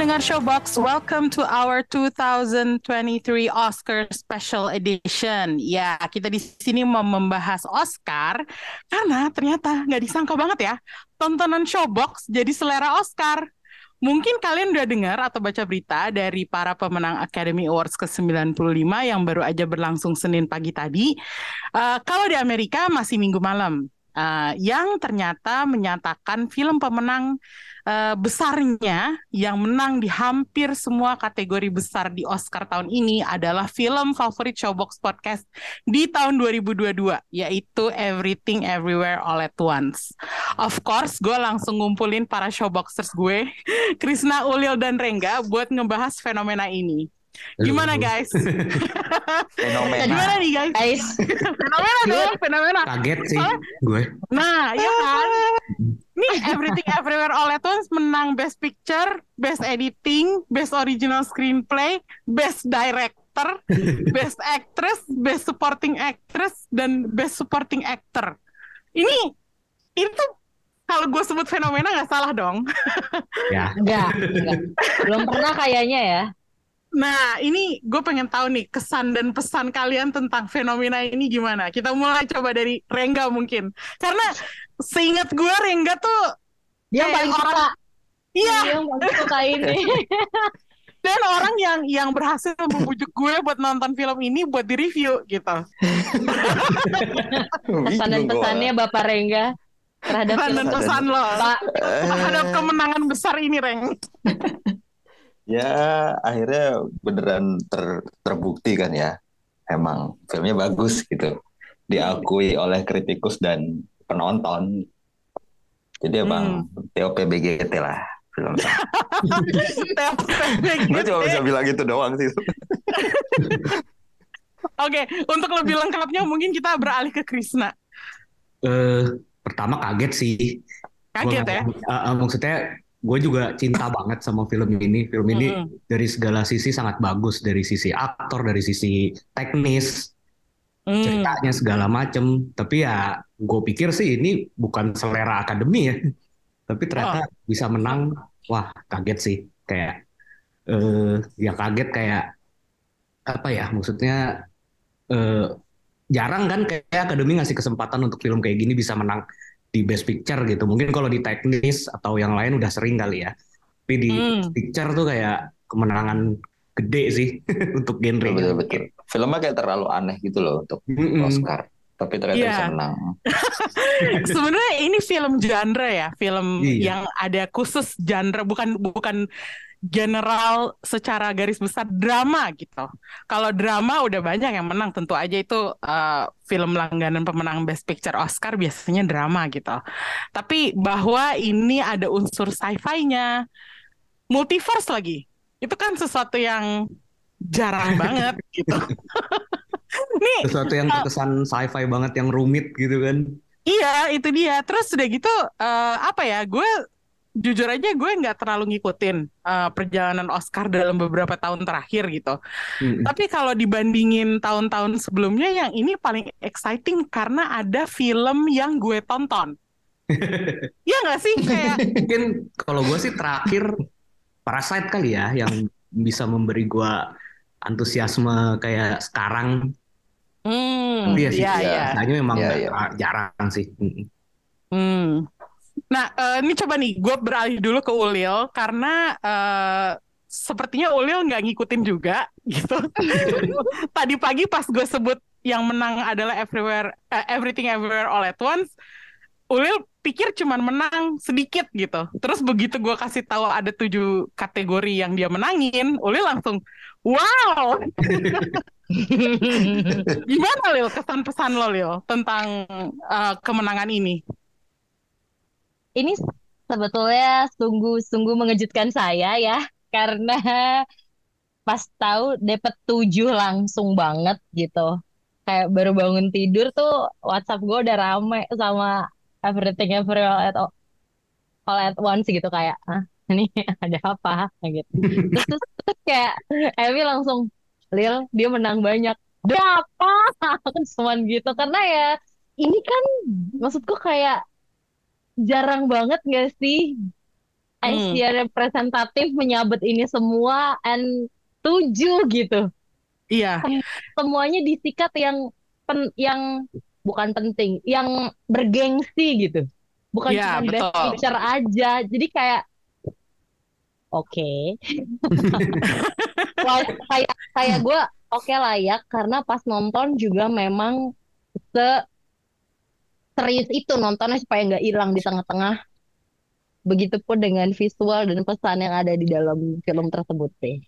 Pendengar Showbox, welcome to our 2023 Oscar Special Edition. Ya, kita di sini mau membahas Oscar karena ternyata nggak disangka banget ya, tontonan Showbox jadi selera Oscar. Mungkin kalian udah dengar atau baca berita dari para pemenang Academy Awards ke-95 yang baru aja berlangsung Senin pagi tadi. Uh, kalau di Amerika masih minggu malam. Uh, yang ternyata menyatakan film pemenang uh, besarnya yang menang di hampir semua kategori besar di Oscar tahun ini adalah film favorit Showbox Podcast di tahun 2022 yaitu Everything Everywhere All at Once. Of course, gue langsung ngumpulin para Showboxers gue, Krisna, Ulil, dan Rengga buat ngebahas fenomena ini. Gimana guys? fenomena. Gimana nih guys? Guys, fenomena dong, fenomena. Kaget sih gue. Nah, ya kan? Nih Everything Everywhere All at Once menang Best Picture, Best Editing, Best Original Screenplay, Best Director, Best Actress, Best Supporting Actress, dan Best Supporting Actor. Ini itu kalau gue sebut fenomena nggak salah dong. Ya. enggak, enggak. Belum pernah kayaknya ya. Nah, ini gue pengen tahu nih kesan dan pesan kalian tentang fenomena ini gimana. Kita mulai coba dari Rengga mungkin. Karena seingat gue Rengga tuh Dia yang paling orang- suka. iya Dia yang paling suka ini. dan orang yang yang berhasil membujuk gue buat nonton film ini buat di review gitu. Pesan dan pesannya Bapak Rengga terhadap Pesan pesan lo Pak, terhadap kemenangan besar ini, Reng. Ya akhirnya beneran ter- terbukti kan ya. Emang filmnya bagus gitu. Diakui oleh kritikus dan penonton. Jadi emang TOP BGT lah film. Gue cuma bisa bilang gitu doang sih. Oke, untuk lebih lengkapnya mungkin kita beralih ke Krisna. eh pertama kaget sih. Kaget Gua- ya? eh, eh, maksudnya gue juga cinta banget sama film ini. Film ini Mm-mm. dari segala sisi sangat bagus, dari sisi aktor, dari sisi teknis, Hmm. ceritanya segala macem. Tapi ya gue pikir sih ini bukan selera akademi ya. Tapi ternyata bisa menang. Wah kaget sih. Kayak eh ya kaget kayak apa ya? Maksudnya eh jarang kan kayak akademi ngasih kesempatan untuk film kayak gini bisa menang di Best Picture gitu. Mungkin kalau di teknis atau yang lain udah sering kali ya. Tapi di Hmm. Picture tuh kayak kemenangan gede sih untuk genre. Betul betul. Filmnya kayak terlalu aneh gitu loh untuk Mm-mm. Oscar. Tapi ternyata Iya. bisa menang. Sebenarnya ini film genre ya, film Iya. yang ada khusus genre, bukan bukan general secara garis besar drama gitu. Kalau drama udah banyak yang menang, tentu aja itu uh, film langganan pemenang Best Picture Oscar biasanya drama gitu. Tapi bahwa ini ada unsur sci-fi-nya, multiverse lagi, itu kan sesuatu yang jarang banget gitu. Nih Sesuatu yang terkesan sci-fi banget yang rumit gitu kan. Iya, itu dia. Terus udah gitu, eh, apa ya? Gue jujur aja gue nggak terlalu ngikutin eh, perjalanan Oscar dalam beberapa tahun terakhir gitu. Mm-mm. Tapi kalau dibandingin tahun-tahun sebelumnya, yang ini paling exciting karena ada film yang gue tonton. Iya nggak sih? Kayak Mungkin kalau gue sih terakhir Parasite kali ya yang bisa memberi gue antusiasme kayak sekarang. hmm, Iya sih, iya, iya. iya. Kayaknya memang Iya, iya. jarang sih. Hmm. Nah, eh, ini coba nih, gue beralih dulu ke Ulil karena eh, sepertinya Ulil nggak ngikutin juga gitu. Tadi pagi pas gue sebut yang menang adalah Everywhere, eh, Everything Everywhere All at Once, Ulil pikir cuman menang sedikit gitu. Terus begitu gue kasih tahu ada tujuh kategori yang dia menangin, Ulil langsung, wow. Gimana Lil kesan pesan lo Lil tentang eh, kemenangan ini? ini sebetulnya sungguh-sungguh mengejutkan saya ya karena pas tahu dapat tujuh langsung banget gitu kayak baru bangun tidur tuh WhatsApp gue udah rame sama everything everywhere all at all at once gitu kayak ah ini ada apa? Gitu. Terus, terus, terus kayak Emmy langsung Lil dia menang banyak. Berapa cuman gitu karena ya ini kan maksudku kayak jarang banget gak sih? Hmm. Asia representatif menyabet ini semua and tujuh gitu. Iya, semuanya disikat yang pen, yang bukan penting, yang bergengsi gitu. Bukan Iya, cuma best picture aja. Jadi kayak oke. Wah, kayak kayak gue oke layak karena pas nonton juga memang se serius itu nontonnya supaya nggak hilang di tengah-tengah. Begitupun dengan visual dan pesan yang ada di dalam film tersebut sih.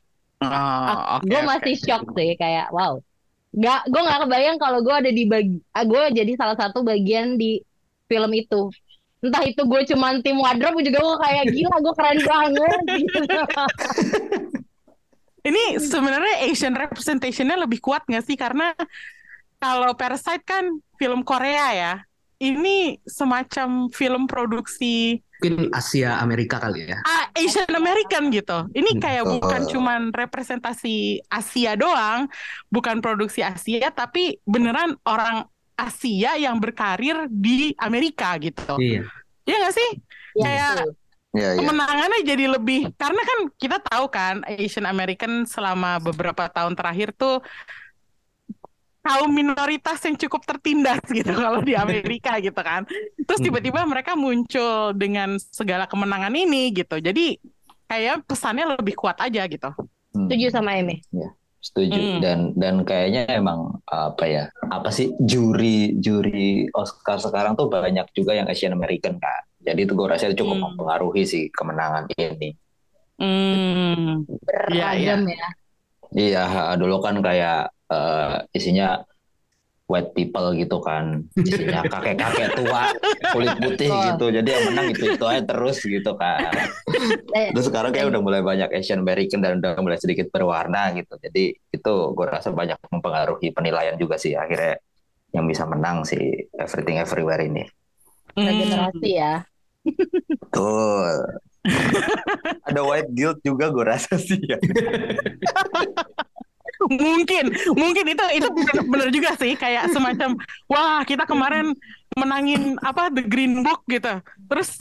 Oh, oke, gue oke. masih shock sih kayak wow nggak gue nggak kebayang kalau gue ada di bagi gue jadi salah satu bagian di film itu entah itu gue cuman tim wardrobe juga gue kayak gila gue keren banget. Ini sebenarnya Asian representationnya lebih kuat nggak sih? Karena kalau Parasite kan film Korea ya. Ini semacam film produksi Mungkin Asia Amerika kali ya. ah, Asian American gitu. Ini kayak Oh. bukan cuman representasi Asia doang, bukan produksi Asia, tapi beneran orang Asia yang berkarir di Amerika gitu. Iya. Iya nggak sih? Ya, Kayak betul. Iya, iya. kemenangannya jadi lebih karena kan kita tahu kan Asian American selama beberapa tahun terakhir tuh kaum minoritas yang cukup tertindas gitu kalau di Amerika gitu kan. Terus tiba-tiba mereka muncul dengan segala kemenangan ini gitu. Jadi kayak pesannya lebih kuat aja gitu. Hmm. setuju sama Emi Setuju Hmm. dan dan kayaknya emang apa ya apa sih juri juri Oscar sekarang tuh banyak juga yang Asian American kan jadi itu gue rasa cukup Hmm. mempengaruhi sih kemenangan ini Hmm. beragam ya iya dulu kan kayak eh, isinya white people gitu kan. Isinya kakek-kakek tua kulit putih Oh. gitu. Jadi yang menang itu itu aja terus gitu kan. Eh, terus sekarang kayak udah mulai banyak Asian American dan udah mulai sedikit berwarna gitu. Jadi itu gue rasa banyak mempengaruhi penilaian juga sih. Akhirnya yang bisa menang si Everything Everywhere ini. Hmm. regenerasi ya. Betul. Ada white guilt juga gue rasa sih ya mungkin mungkin itu itu bener, bener juga sih kayak semacam wah kita kemarin menangin apa The Green Book gitu. Terus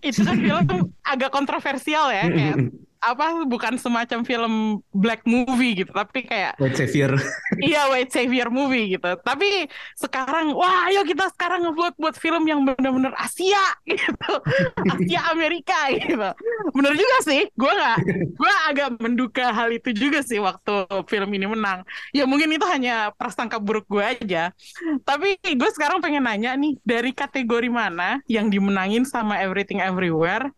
itu kan film agak kontroversial ya kayak apa bukan semacam film black movie gitu tapi kayak White Savior. iya white savior movie gitu. Tapi sekarang wah ayo kita sekarang ngebuat buat film yang benar-benar Asia gitu. Asia Amerika gitu. Bener juga sih gue nggak gue agak menduga hal itu juga sih waktu film ini menang. Ya mungkin itu hanya prasangka buruk gue aja. Tapi gue sekarang pengen nanya nih dari kategori mana yang dimenangin sama Everything Everywhere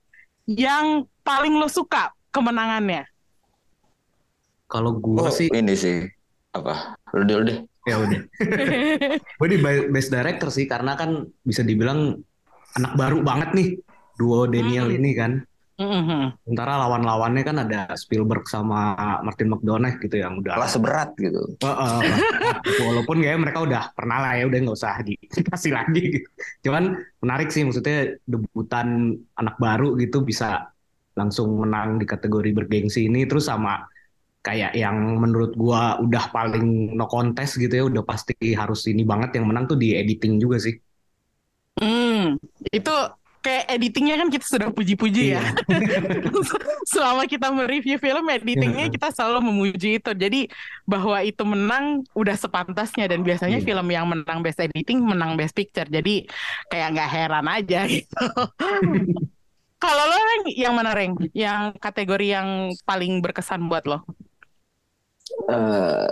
yang paling lo suka kemenangannya Kalau gua oh, sih ini sih apa lu dulu deh ya udah. Gue di Best Director sih karena kan bisa dibilang anak baru banget nih duo Daniel Hmm. ini kan. Mhm. Sementara lawan-lawannya kan ada Spielberg sama Martin McDonagh gitu yang udah kelas berat gitu Heeh, walaupun kayak mereka udah pernah lah ya udah nggak usah dikasih lagi gitu. Cuman menarik sih maksudnya debutan anak baru gitu bisa langsung menang di kategori bergengsi ini terus sama kayak yang menurut gua udah paling no contest gitu ya udah pasti harus ini banget yang menang tuh di editing juga sih. Hmm, itu kayak editingnya kan kita sudah puji-puji ya. Selama kita mereview film, editingnya Iya. kita selalu memuji itu. Jadi bahwa itu menang udah sepantasnya dan biasanya Iya. film yang menang best editing menang best picture. Jadi kayak nggak heran aja gitu. Kalau lo Reng, yang mana Reng? Yang kategori yang paling berkesan buat lo? Eh,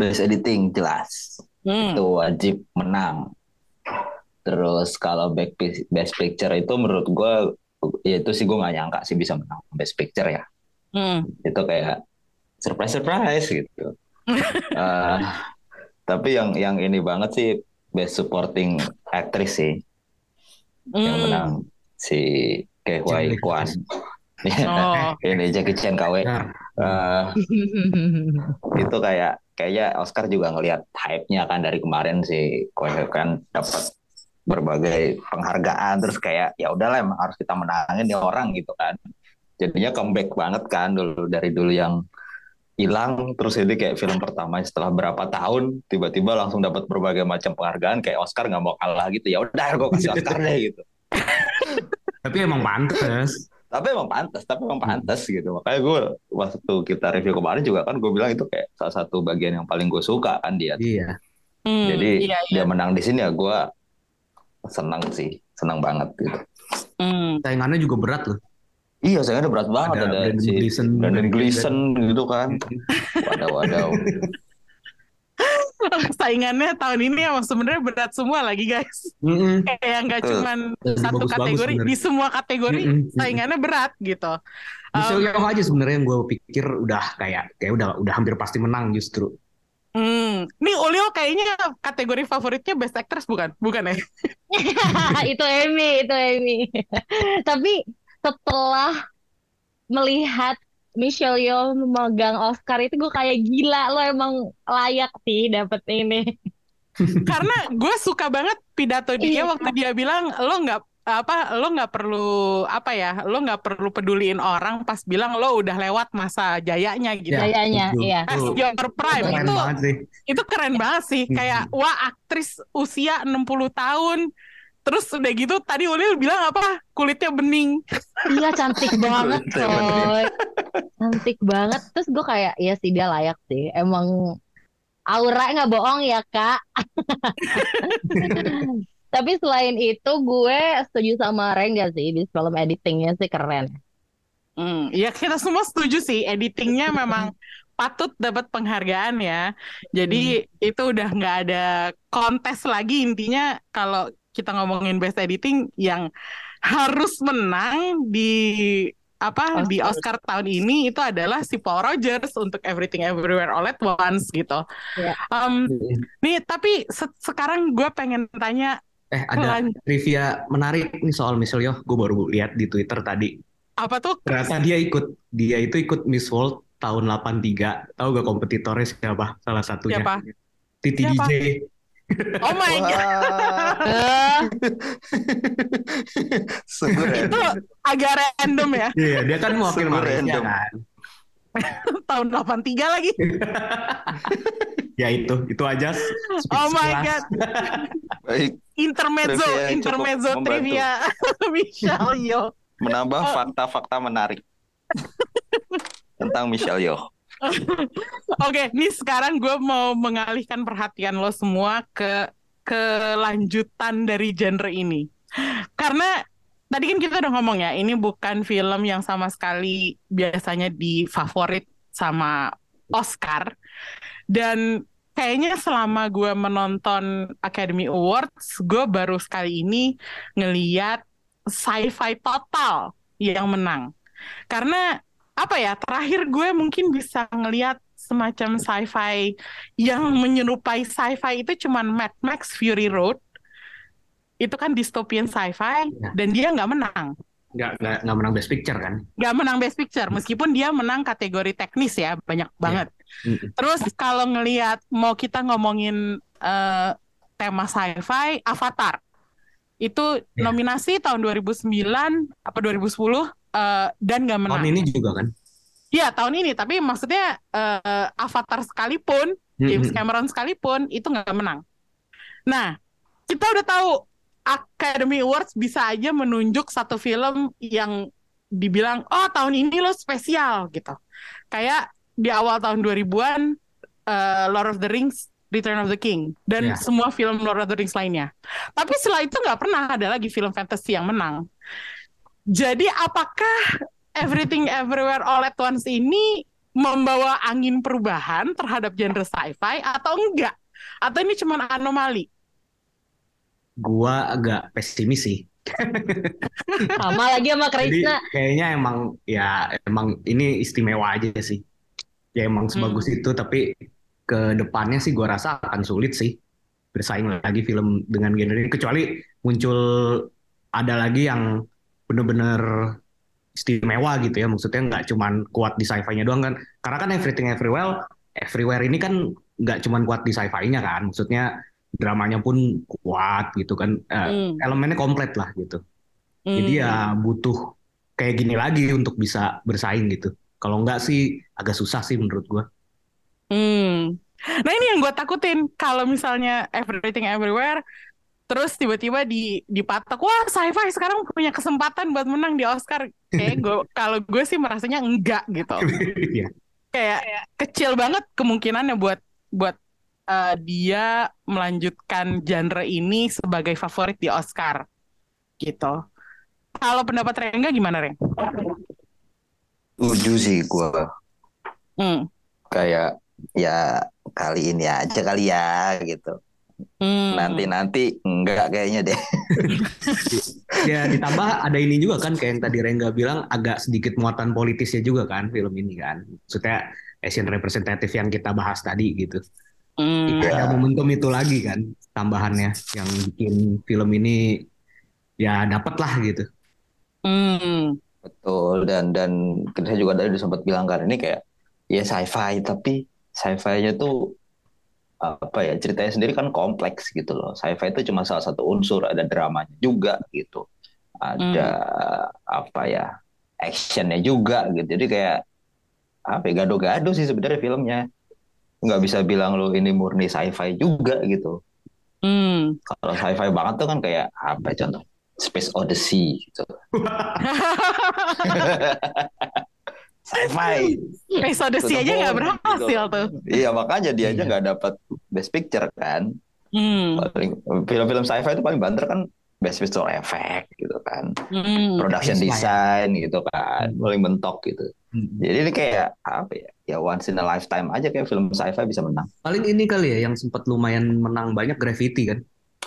best editing jelas Hmm. itu wajib menang terus kalau back best picture itu menurut gue ya itu sih gue nggak nyangka sih bisa menang best picture ya Hmm. itu kayak surprise surprise gitu Eh, tapi yang yang ini banget sih best supporting actress sih yang Hmm. menang si Ke Huai Kwan Oh. ini Jackie Chan KW Nah, Eh, itu kayak kayaknya Oscar juga ngelihat hype-nya kan dari kemarin si Koe kan dapat berbagai penghargaan. Terus kayak ya udahlah emang harus kita menangin nih orang gitu kan. Jadinya comeback banget kan dulu dari dulu yang hilang. Terus ini kayak film pertama setelah berapa tahun tiba-tiba langsung dapat berbagai macam penghargaan. Kayak Oscar nggak mau kalah gitu. Ya udah gue kasih Oscar deh gitu Tapi emang pantes. tapi emang pantas tapi emang pantas gitu makanya gue waktu kita review kemarin juga kan gue bilang itu kayak salah satu bagian yang paling gue suka kan dia Iya. Hmm, jadi iya, dia iya. menang di sini ya gue senang sih senang banget gitu Hmm. Saingannya juga berat loh. iya saya berat banget Ada ada, Brandon si Gleeson, Brandon Gleeson gitu kan waduh waduh Saingannya tahun ini emang sebenarnya berat semua lagi guys. Mm-mm. Kayak nggak cuman Lagi satu bagus-bagus kategori, sebenarnya. di semua kategori Mm-mm. saingannya berat gitu. Michelle Um, aja sebenarnya yang gue pikir udah kayak kayak udah udah hampir pasti menang justru. Hmm, nih Ulil kayaknya kategori favoritnya Best Actress bukan? Bukan ya? itu Amy, itu Amy. Tapi setelah melihat Michelle Yeoh memegang Oscar itu gue kayak gila lo emang layak sih dapet ini. Karena gue suka banget pidato dia Iya. waktu dia bilang lo nggak apa lo nggak perlu apa ya lo nggak perlu peduliin orang pas bilang lo udah lewat masa jayanya gitu. Ya, setuju. iya. As Itu your prime keren itu itu keren banget sih Hmm. kayak wah aktris usia 60 tahun terus udah gitu tadi Ulil bilang apa kulitnya bening Iya cantik banget coy. Cantik banget. Terus gue kayak iya sih dia layak sih. Emang aura nggak bohong ya kak. Tapi selain itu gue setuju sama Rengga sih di film editingnya sih keren. Hmm, ya kita semua setuju sih editingnya memang patut dapat penghargaan ya. Jadi itu udah nggak ada kontes lagi intinya kalau kita ngomongin best editing yang harus menang di apa di Oscar tahun ini itu adalah si Paul Rogers untuk Everything Everywhere All at Once gitu. Iya. Um, nih tapi se- sekarang gue pengen tanya Eh ada Lan- trivia menarik nih soal Michelle Yeoh. Gue baru lihat di Twitter tadi. apa tuh? Ternyata dia ikut dia itu ikut Miss World tahun 83. Tahu gak kompetitornya siapa? Salah satunya. Siapa? Titi Siapa? DJ. Oh my god, Wah, sungguh itu random. agak random ya. Iya, dia kan mewakili Sungguh Malaysia random. kan. tahun 83 lagi. Ya itu, itu aja. speech Oh my god. Baik, Intermezzo, Trivia cukup intermezzo trivia Michelle Yeoh. menambah Oh. fakta-fakta menarik tentang Michelle Yeoh. Oke, nih sekarang gue mau mengalihkan perhatian lo semua ke kelanjutan dari genre ini. Karena tadi kan kita udah ngomong ya, ini bukan film yang sama sekali biasanya difavorit sama Oscar. Dan kayaknya selama gue menonton Academy Awards, gue baru sekali ini ngeliat sci-fi total yang menang. Karena apa ya, terakhir gue mungkin bisa ngeliat semacam sci-fi yang menyerupai sci-fi itu cuman Mad Max Fury Road. Itu kan dystopian sci-fi Ya. dan dia nggak menang. Nggak, nggak, nggak menang Best Picture kan? Nggak menang Best Picture meskipun dia menang kategori teknis ya, banyak banget. Mm-mm. Terus kalau ngelihat mau kita ngomongin eh, tema sci-fi, Avatar. Itu Ya. nominasi tahun 2009 apa 2010 eh, dan nggak menang. Tahun ini juga kan? Iya tahun ini, tapi maksudnya eh, Avatar sekalipun, James Mm-mm. Cameron sekalipun itu nggak menang. Nah, kita udah tahu Academy Awards bisa aja menunjuk satu film yang dibilang oh tahun ini lo spesial gitu. Kayak di awal tahun 2000-an eh, Lord of the Rings Return of the King dan Ya. semua film Lord of the Rings lainnya. Tapi setelah itu nggak pernah ada lagi film fantasy yang menang. Jadi apakah Everything Everywhere All at Once ini membawa angin perubahan terhadap genre sci-fi atau enggak? Atau ini cuma anomali? Gua agak pesimis sih. sama lagi sama Jadi Krishna. kayaknya emang ya emang ini istimewa aja sih. Ya emang sebagus Hmm. itu tapi ke depannya sih gua rasa akan sulit sih bersaing lagi film dengan genre ini kecuali muncul ada lagi yang bener-bener istimewa gitu ya maksudnya nggak cuman kuat di sci-fi-nya doang kan karena kan Everything Everywhere Everywhere ini kan nggak cuman kuat di sci-fi-nya kan maksudnya dramanya pun kuat gitu kan. Eh, Hmm. Elemennya komplit lah gitu. Hmm. Jadi ya butuh kayak gini lagi untuk bisa bersaing gitu. Kalau enggak sih agak susah sih menurut gua. Hmm. Nah ini yang gue takutin kalau misalnya Everything Everywhere terus tiba-tiba di dipatok wah sci-fi sekarang punya kesempatan buat menang di Oscar kayak gue kalau gue sih merasanya enggak gitu Iya. kayak kecil banget kemungkinannya buat buat eh, dia melanjutkan genre ini sebagai favorit di Oscar gitu kalau pendapat Rengga gimana Reng? Setuju sih gue. Hmm. Kayak ya kali ini aja kali ya gitu. Hmm. Nanti-nanti enggak kayaknya deh. Ya ditambah ada ini juga kan kayak yang tadi Rengga bilang agak sedikit muatan politisnya juga kan film ini kan. Maksudnya Asian representative yang kita bahas tadi gitu. Hmm. Iya. Ada momentum itu lagi kan tambahannya yang bikin film ini ya dapet lah gitu. Hmm. Betul dan dan kita juga tadi udah sempat bilang kan ini kayak ya sci-fi tapi sci-fi-nya tuh apa ya ceritanya sendiri kan kompleks gitu loh. Sci-fi itu cuma salah satu unsur, ada dramanya juga gitu. Ada apa ya actionnya juga gitu. Jadi kayak apa ya, gado-gado sih sebenarnya filmnya. Nggak bisa bilang lo ini murni sci-fi juga gitu. Hmm. Kalau sci-fi banget tuh kan kayak apa ya, contoh Space Odyssey gitu. Sci-fi. Episode aja nggak berhasil tuh. Iya makanya dia aja Iya. nggak dapat best picture kan. Hmm. Paling film-film sci-fi itu paling banter kan best visual effect gitu kan. Hmm. Production Inspire. design gitu kan. Paling mentok gitu. Hmm. Jadi ini kayak apa ya? Ya once in a lifetime aja kayak film sci-fi bisa menang. Paling ini kali ya yang sempat lumayan menang banyak Gravity kan.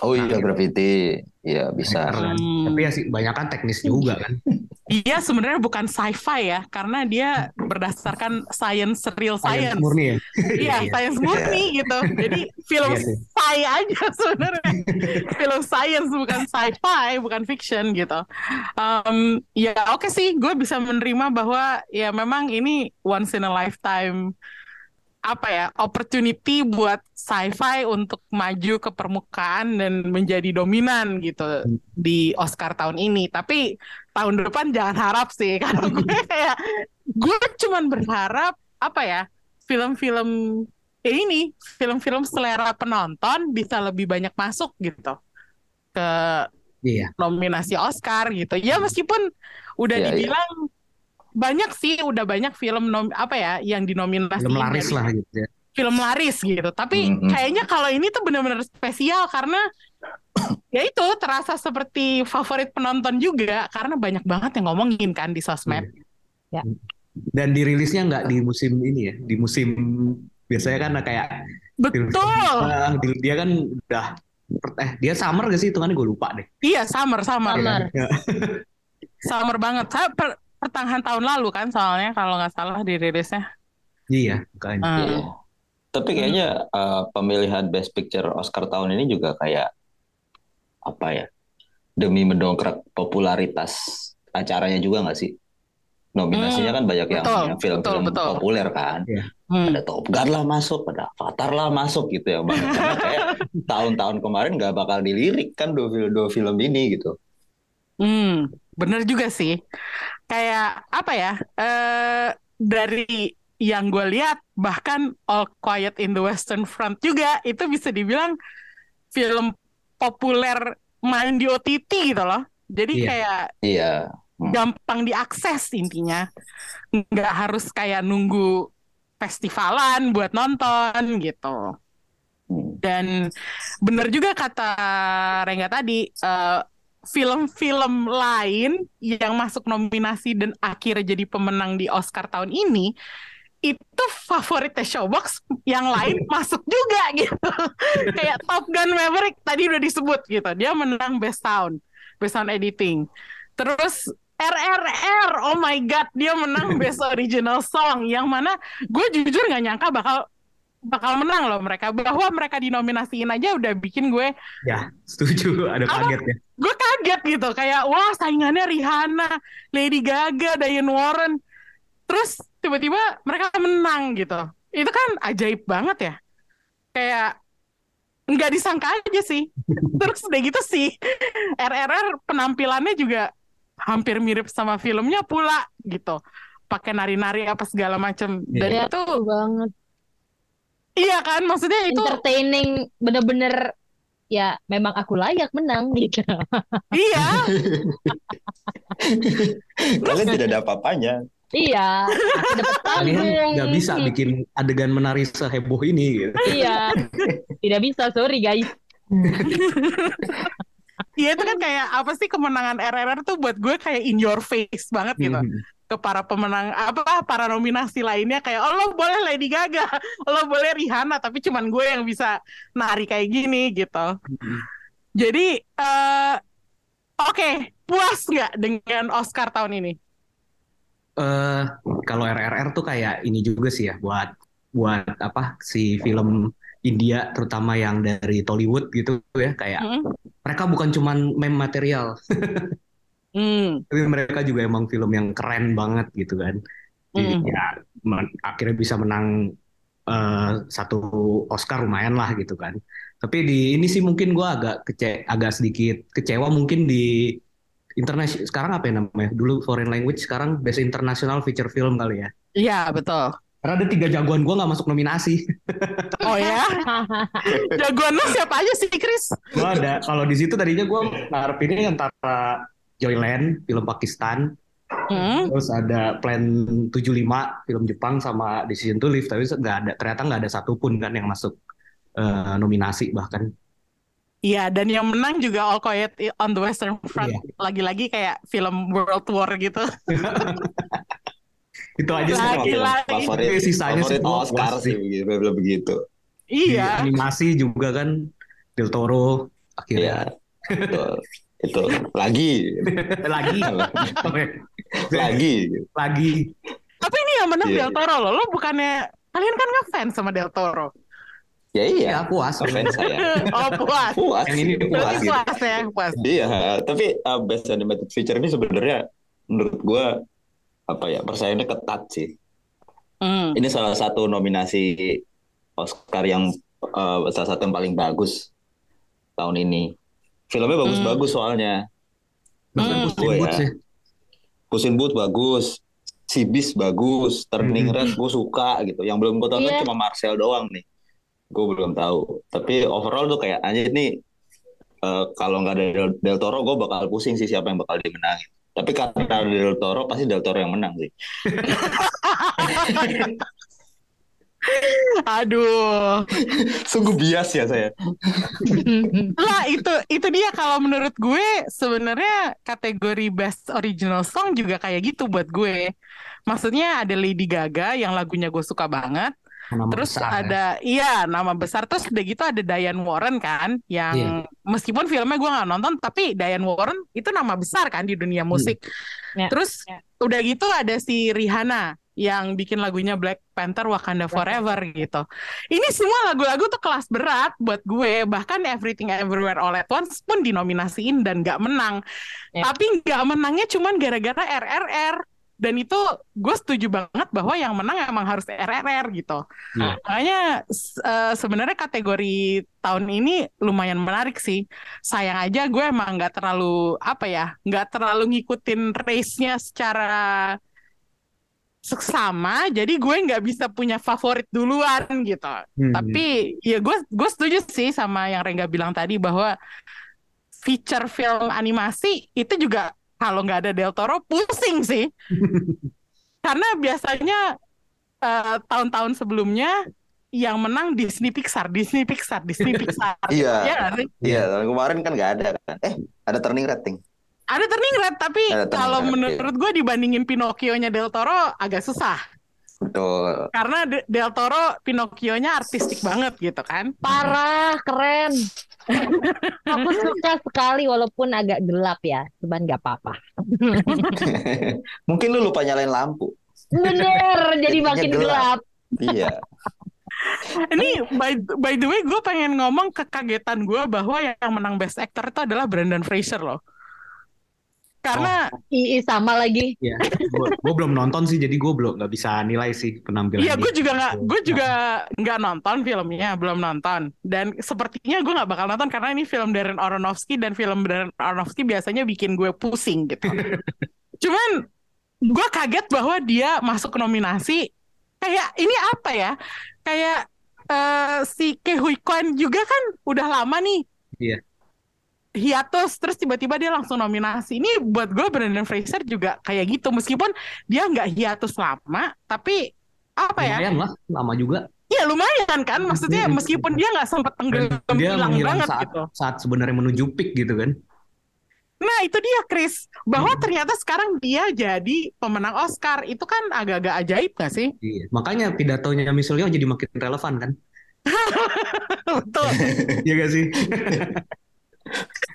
Oh iya Nah, Gravity. Iya bisa. Kan. Hmm. Tapi ya sih banyak kan teknis juga kan. Dia sebenarnya bukan sci-fi ya, karena dia berdasarkan science, real Science science. murni ya. Iya, science murni gitu. Jadi film Iya sci aja sebenarnya. film science bukan sci-fi, bukan fiction gitu. Em, ya oke sih, gue bisa menerima bahwa ya memang ini once in a lifetime apa ya opportunity buat sci-fi untuk maju ke permukaan dan menjadi dominan gitu di Oscar tahun ini. Tapi tahun depan jangan harap sih karena gue kayak gue cuman berharap apa ya film-film ya ini film-film selera penonton bisa lebih banyak masuk gitu ke Iya. nominasi Oscar gitu. Ya meskipun udah Iya, iya. Banyak sih udah banyak film nom apa ya yang dinominasi Film laris lah gitu ya. film laris gitu. Tapi Mm-mm. kayaknya kalau ini tuh benar-benar spesial karena ya itu terasa seperti favorit penonton juga karena banyak banget yang ngomongin kan di sosmed. Dan dirilisnya nggak di musim ini ya, di musim biasanya kan kayak Betul. Di- dia kan udah eh dia summer gak sih hitungannya gue lupa deh. Iya, summer, summer. Summer. Ya. Summer banget. Pertengahan tahun lalu kan soalnya kalau nggak salah dirilisnya. Iya, makanya. Hmm. Iya. Tapi kayaknya eh, pemilihan Best Picture Oscar tahun ini juga kayak apa ya? Demi mendongkrak popularitas acaranya juga nggak sih? Nominasinya kan banyak yang, film-film populer kan. Hmm. Ada Top Gun lah masuk, ada Avatar lah masuk gitu ya. Bang. Karena kayak tahun-tahun kemarin nggak bakal dilirik kan dua film, dua film ini gitu. Hmm, bener juga sih. Kayak apa ya? Eh dari yang gue lihat bahkan All Quiet in the Western Front juga itu bisa dibilang film populer main di OTT gitu loh. Jadi Iya. kayak Iya. gampang diakses intinya. Nggak harus kayak nunggu festivalan buat nonton gitu. Hmm. Dan bener juga kata Rengga tadi, eh, film-film lain yang masuk nominasi dan akhirnya jadi pemenang di Oscar tahun ini, itu favoritnya Showbox, yang lain masuk juga gitu. Kayak Top Gun Maverick tadi udah disebut gitu, dia menang Best Sound, Best Sound Editing. Terus RRR, oh my god, dia menang Best Original Song, yang mana gue jujur nggak nyangka bakal bakal menang loh mereka bahwa mereka dinominasiin aja udah bikin gue Ya, setuju. Ada Apa? kaget ya. gue kaget gitu kayak wah saingannya Rihanna, Lady Gaga, Diane Warren terus tiba-tiba mereka menang gitu itu kan ajaib banget ya kayak nggak disangka aja sih. Terus udah gitu sih RRR penampilannya juga hampir mirip sama filmnya pula gitu. Pakai nari-nari apa segala macam. Dan Iya, itu betul banget. Iya kan maksudnya itu Entertaining bener-bener ya memang aku layak menang gitu. iya Kalian tidak ada apa-apanya. Iya, aku dapat Kalian panggung. nggak bisa bikin adegan menari seheboh ini gitu. Iya, tidak bisa, sorry guys. Iya itu kan kayak apa sih kemenangan RRR tuh buat gue kayak in your face banget gitu. Hmm. Ke para pemenang apa para nominasi lainnya kayak oh lo boleh Lady Gaga, lo boleh Rihanna tapi cuman gue yang bisa nari kayak gini gitu. Jadi eh oke, puas nggak dengan Oscar tahun ini? eh kalau RRR tuh kayak ini juga sih ya buat buat apa si film India terutama yang dari Tollywood gitu ya kayak Hmm. mereka bukan cuman meme material Hmm. tapi mereka juga emang film yang keren banget gitu kan. Jadi ya men- akhirnya bisa menang eh, satu Oscar lumayan lah gitu kan tapi di ini sih mungkin gua agak kece agak sedikit kecewa mungkin di internasional sekarang apa ya namanya dulu foreign language sekarang best international feature film kali ya Iya betul. karena ada tiga jagoan gua nggak masuk nominasi Oh ya, jagoan lo siapa aja sih Chris? gua ada kalau di situ tadinya gua ngarepinnya antara Joyland film Pakistan Hmm. Terus ada Plan 75 film Jepang sama Decision to Live tapi nggak ada ternyata nggak ada satupun kan yang masuk eh, nominasi bahkan Iya, dan yang menang juga All Quiet on the Western Front. Iya. Lagi-lagi kayak film World War gitu. itu aja sih Lagi- lagi. Favorit, sisanya favorit Oscar sih begitu, begitu, begitu. Di Iya, animasi juga kan Del Toro Iya, akhirnya betul. Itu lagi, lagi lagi. lagi tapi ini yang menang Iya. Del Toro loh. Lo bukannya kalian kan ngefans sama Del Toro? Ya iya, ya puas fans saya. Oh puas. Puas. Yang ini puas gitu. puas ya, puas. Iya, tapi uh, best animated feature ini sebenarnya menurut gua apa ya persaingannya ketat sih. Hmm. Ini salah satu nominasi Oscar yang uh, salah satu yang paling bagus tahun ini. Filmnya bagus-bagus soalnya. Hmm. Puss in Gue Boots ya. ya. Puss in Boots bagus, Si Beast bagus, Turning Hmm. Red gue suka gitu. Yang belum gue tahu Iya. cuma Marcel doang nih. Gue belum tahu. Tapi overall tuh kayak anjir nih eh, kalau nggak ada Del, Del Toro gue bakal pusing sih siapa yang bakal dimenangin. Tapi karena ada Del Toro pasti Del Toro yang menang sih. Aduh. Sungguh bias ya saya. Lah itu itu dia kalau menurut gue sebenarnya kategori best original song juga kayak gitu buat gue. Maksudnya ada Lady Gaga yang lagunya gue suka banget. Nama Terus besar, ya. ada iya nama besar terus udah gitu ada Diane Warren kan yang meskipun filmnya gue nggak nonton tapi Diane Warren itu nama besar kan di dunia musik. Ya, Terus ya. udah gitu ada si Rihanna yang bikin lagunya Black Panther Wakanda Forever gitu. Ini semua lagu-lagu tuh kelas berat buat gue. Bahkan Everything Everywhere All at Once pun dinominasiin dan nggak menang. Ya. Tapi nggak menangnya cuman gara-gara RRR. Dan itu gue setuju banget bahwa yang menang emang harus RRR gitu. Iya. Makanya eh, sebenarnya kategori tahun ini lumayan menarik sih. Sayang aja gue emang nggak terlalu apa ya, nggak terlalu ngikutin race-nya secara seksama. Jadi gue nggak bisa punya favorit duluan gitu. Hmm. Tapi ya gue gue setuju sih sama yang Rengga bilang tadi bahwa feature film animasi itu juga kalau nggak ada Del Toro pusing sih. Karena biasanya eh, tahun-tahun sebelumnya yang menang Disney Pixar, Disney Pixar, Disney Pixar. Iya. Iya? Iya, kemarin kan nggak ada kan. Eh, ada Turning Red Ting. Ada Turning Red, tapi Turning kalau Red, iya. menurut gue dibandingin Pinocchio-nya Del Toro agak susah. Betul. Karena De- Del Toro Pinocchio-nya artistik banget gitu kan. Parah, keren. Aku suka sekali walaupun agak gelap ya, cuman nggak apa-apa. Mungkin lu lupa nyalain lampu. Bener, jadi Jadinya makin gelap. gelap. Iya. Ini by, by the way gue pengen ngomong kekagetan gue bahwa yang menang Best Actor itu adalah Brendan Fraser loh. Karena Ii sama lagi. Ya, gue belum nonton sih, jadi gue belum nggak bisa nilai sih penampilan Iya, gue juga nggak, gue juga nggak nonton filmnya, belum nonton. Dan sepertinya gue nggak bakal nonton karena ini film Darren Aronofsky dan film Darren Aronofsky biasanya bikin gue pusing gitu. Cuman gue kaget bahwa dia masuk ke nominasi. Kayak ini apa ya? Kayak eh, si Ke Huy Quan juga kan udah lama nih. Iya. Hiatus terus tiba-tiba dia langsung nominasi. Ini buat gue Brendan Fraser juga kayak gitu meskipun dia nggak hiatus lama, tapi apa ya? Lumayan lah, lama juga. Iya lumayan kan, maksudnya Iya. meskipun dia nggak sempat tenggelam Dia hilang banget saat gitu. saat sebenarnya menuju peak gitu kan. Nah itu dia Chris, bahwa Hmm. ternyata sekarang dia jadi pemenang Oscar. Itu kan agak-agak ajaib gak sih? Iya. Makanya pidatonya Michelle Yeoh jadi makin relevan kan. Betul. Iya gak sih?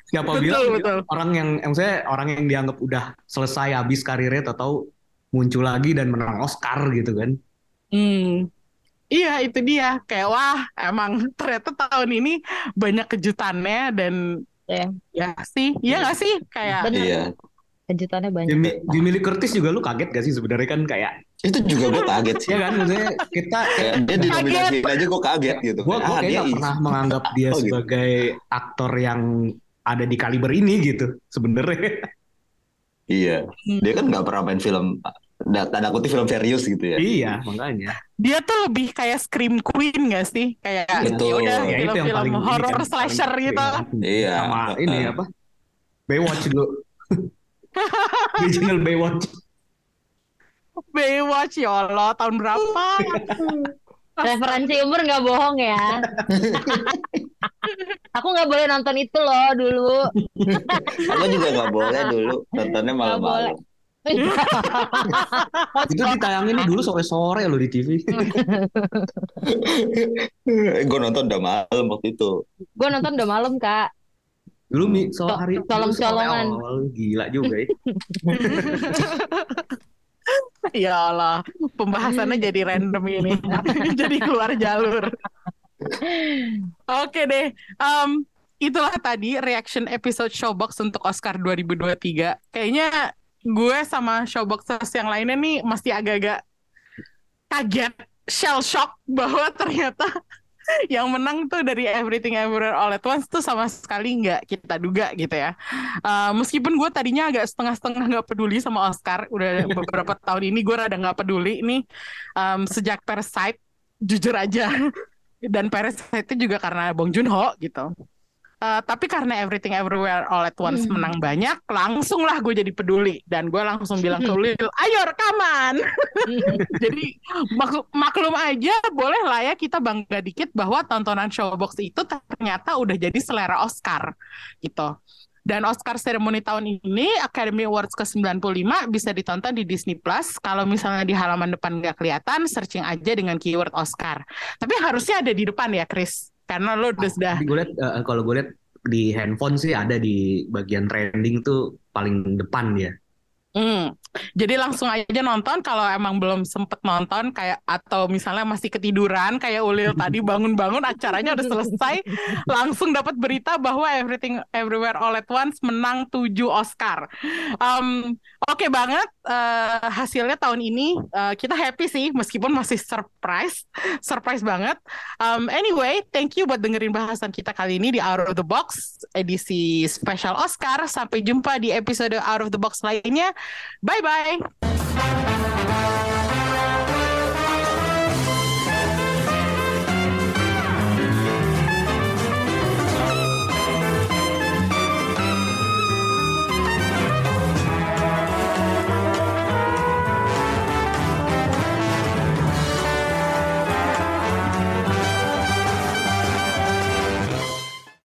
Siapa Betul, bilang betul. orang yang yang saya orang yang dianggap udah selesai habis karirnya atau muncul lagi dan menang Oscar gitu kan. Hmm. Iya itu dia. Kayak wah emang ternyata tahun ini banyak kejutannya dan Ya. ya sih, iya gak sih? Kayak Bener. Iya. Kejutannya banyak. Jamie, Jamie Lee Curtis juga lu kaget gak sih sebenarnya kan kayak Itu juga gue kaget sih. ya kan maksudnya kita Kayak dia dinominasiin aja gue kaget gitu. gue ah, kayak dia nggak pernah menganggap dia Oh, gitu. sebagai aktor yang ada di kaliber ini gitu sebenarnya. Iya. Dia kan nggak pernah main film da- tanda kutip film serius gitu ya. iya makanya. dia tuh lebih kayak scream queen gak sih? Kayak Betul. ya udah Ya, itu yang film-film paling ini horror kan, slasher paling- gitu. Iya. Sama ini apa? Baywatch dulu. Original Baywatch. Baywatch ya Allah tahun berapa? Referensi umur nggak bohong ya. Aku nggak boleh nonton itu loh dulu. Aku juga nggak boleh dulu nontonnya malam-malam. Itu ditayangin dulu sore-sore loh di TV. gue nonton udah malam waktu itu. Gue nonton udah malam kak. Dulu mi so Col- hari colong-colongan. Gila juga ya. Ya Allah, pembahasannya jadi random ini. jadi keluar jalur. Oke deh. Em, itulah tadi reaction episode Showbox untuk Oscar 2023. Kayaknya gue sama Showboxers yang lainnya nih masih agak-agak kaget, shell shock bahwa ternyata yang menang tuh dari Everything Everywhere All at Once tuh sama sekali nggak kita duga gitu ya. Uh, meskipun gue tadinya agak setengah-setengah nggak peduli sama Oscar, udah beberapa tahun ini gue rada nggak peduli nih um, sejak Parasite, jujur aja. Dan Parasite itu juga karena Bong Joon Ho gitu. Uh, tapi karena Everything Everywhere All at Once Hmm. menang banyak, langsung lah gue jadi peduli dan gue langsung bilang ke Lil, ayo rekaman. Jadi maklum, maklum aja boleh lah ya kita bangga dikit bahwa tontonan Showbox itu ternyata udah jadi selera Oscar gitu. Dan Oscar Ceremony tahun ini Academy Awards ke-95 bisa ditonton di Disney Plus. Kalau misalnya di halaman depan nggak kelihatan, searching aja dengan keyword Oscar. Tapi harusnya ada di depan ya, Chris. Karena lo udah sudah Tapi gue liat eh, kalau gue liat di handphone sih ada di bagian trending tuh paling depan dia. Hmm. Jadi langsung aja nonton kalau emang belum sempet nonton kayak atau misalnya masih ketiduran kayak Ulil tadi bangun-bangun acaranya udah selesai langsung dapat berita bahwa Everything Everywhere All at Once menang 7 Oscar. Um, Oke banget eh, hasilnya tahun ini eh, kita happy sih meskipun masih surprise, surprise banget. Um, anyway, thank you buat dengerin bahasan kita kali ini di Out of the Box edisi spesial Oscar. Sampai jumpa di episode Out of the Box lainnya. Bye bye.